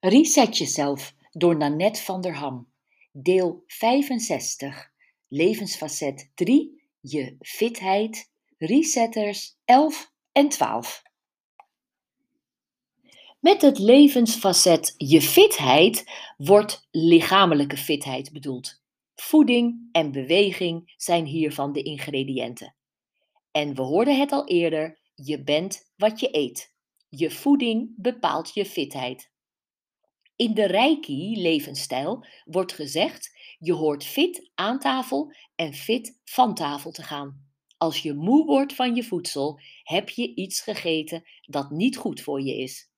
Reset jezelf door Nanette van der Ham. Deel 65. Levensfacet 3. Je fitheid. Resetters 11 en 12. Met het levensfacet je fitheid wordt lichamelijke fitheid bedoeld. Voeding en beweging zijn hiervan de ingrediënten. En we hoorden het al eerder: je bent wat je eet. Je voeding bepaalt je fitheid. In de Reiki-levensstijl wordt gezegd: je hoort fit aan tafel en fit van tafel te gaan. Als je moe wordt van je voedsel, heb je iets gegeten dat niet goed voor je is.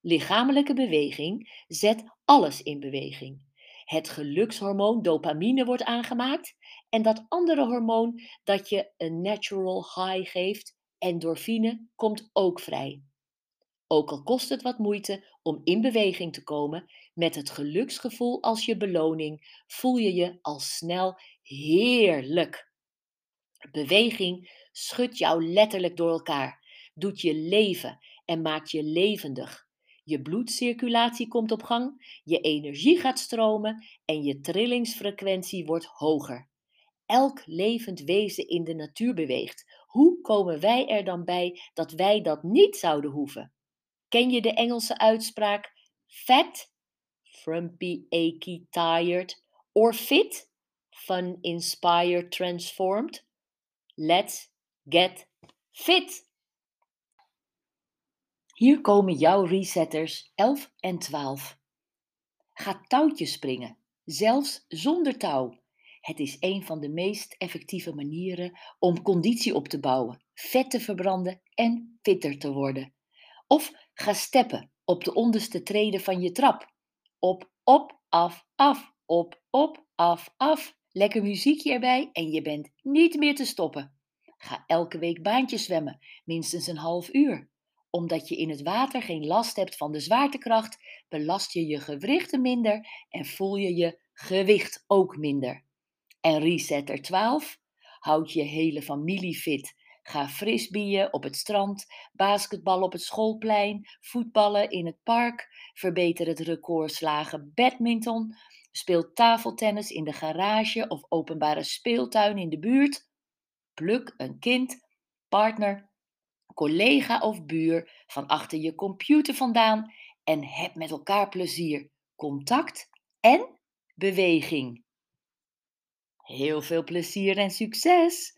Lichamelijke beweging zet alles in beweging. Het gelukshormoon dopamine wordt aangemaakt en dat andere hormoon dat je een natural high geeft, endorfine, komt ook vrij. Ook al kost het wat moeite om in beweging te komen, met het geluksgevoel als je beloning voel je je al snel heerlijk. Beweging schudt jou letterlijk door elkaar, doet je leven en maakt je levendig. Je bloedcirculatie komt op gang, je energie gaat stromen en je trillingsfrequentie wordt hoger. Elk levend wezen in de natuur beweegt. Hoe komen wij er dan bij dat wij dat niet zouden hoeven? Ken je de Engelse uitspraak fat, frumpy, achy, tired, or fit, fun, inspired, transformed? Let's get fit! Hier komen jouw resetters 11 en 12. Ga touwtjes springen, zelfs zonder touw. Het is een van de meest effectieve manieren om conditie op te bouwen, vet te verbranden en fitter te worden. Of ga steppen op de onderste treden van je trap. Op, op, af, af, op, op, af, af. Lekker muziekje erbij en je bent niet meer te stoppen. Ga elke week baantjes zwemmen, minstens een half uur. Omdat je in het water geen last hebt van de zwaartekracht, belast je je gewrichten minder en voel je je gewicht ook minder. En resetter 12 houdt je hele familie fit Ga frisbeeën op het strand, basketbal op het schoolplein, voetballen in het park, verbeter het record slagen badminton, speel tafeltennis in de garage of openbare speeltuin in de buurt. Pluk een kind, partner, collega of buur van achter je computer vandaan en heb met elkaar plezier, contact en beweging. Heel veel plezier en succes!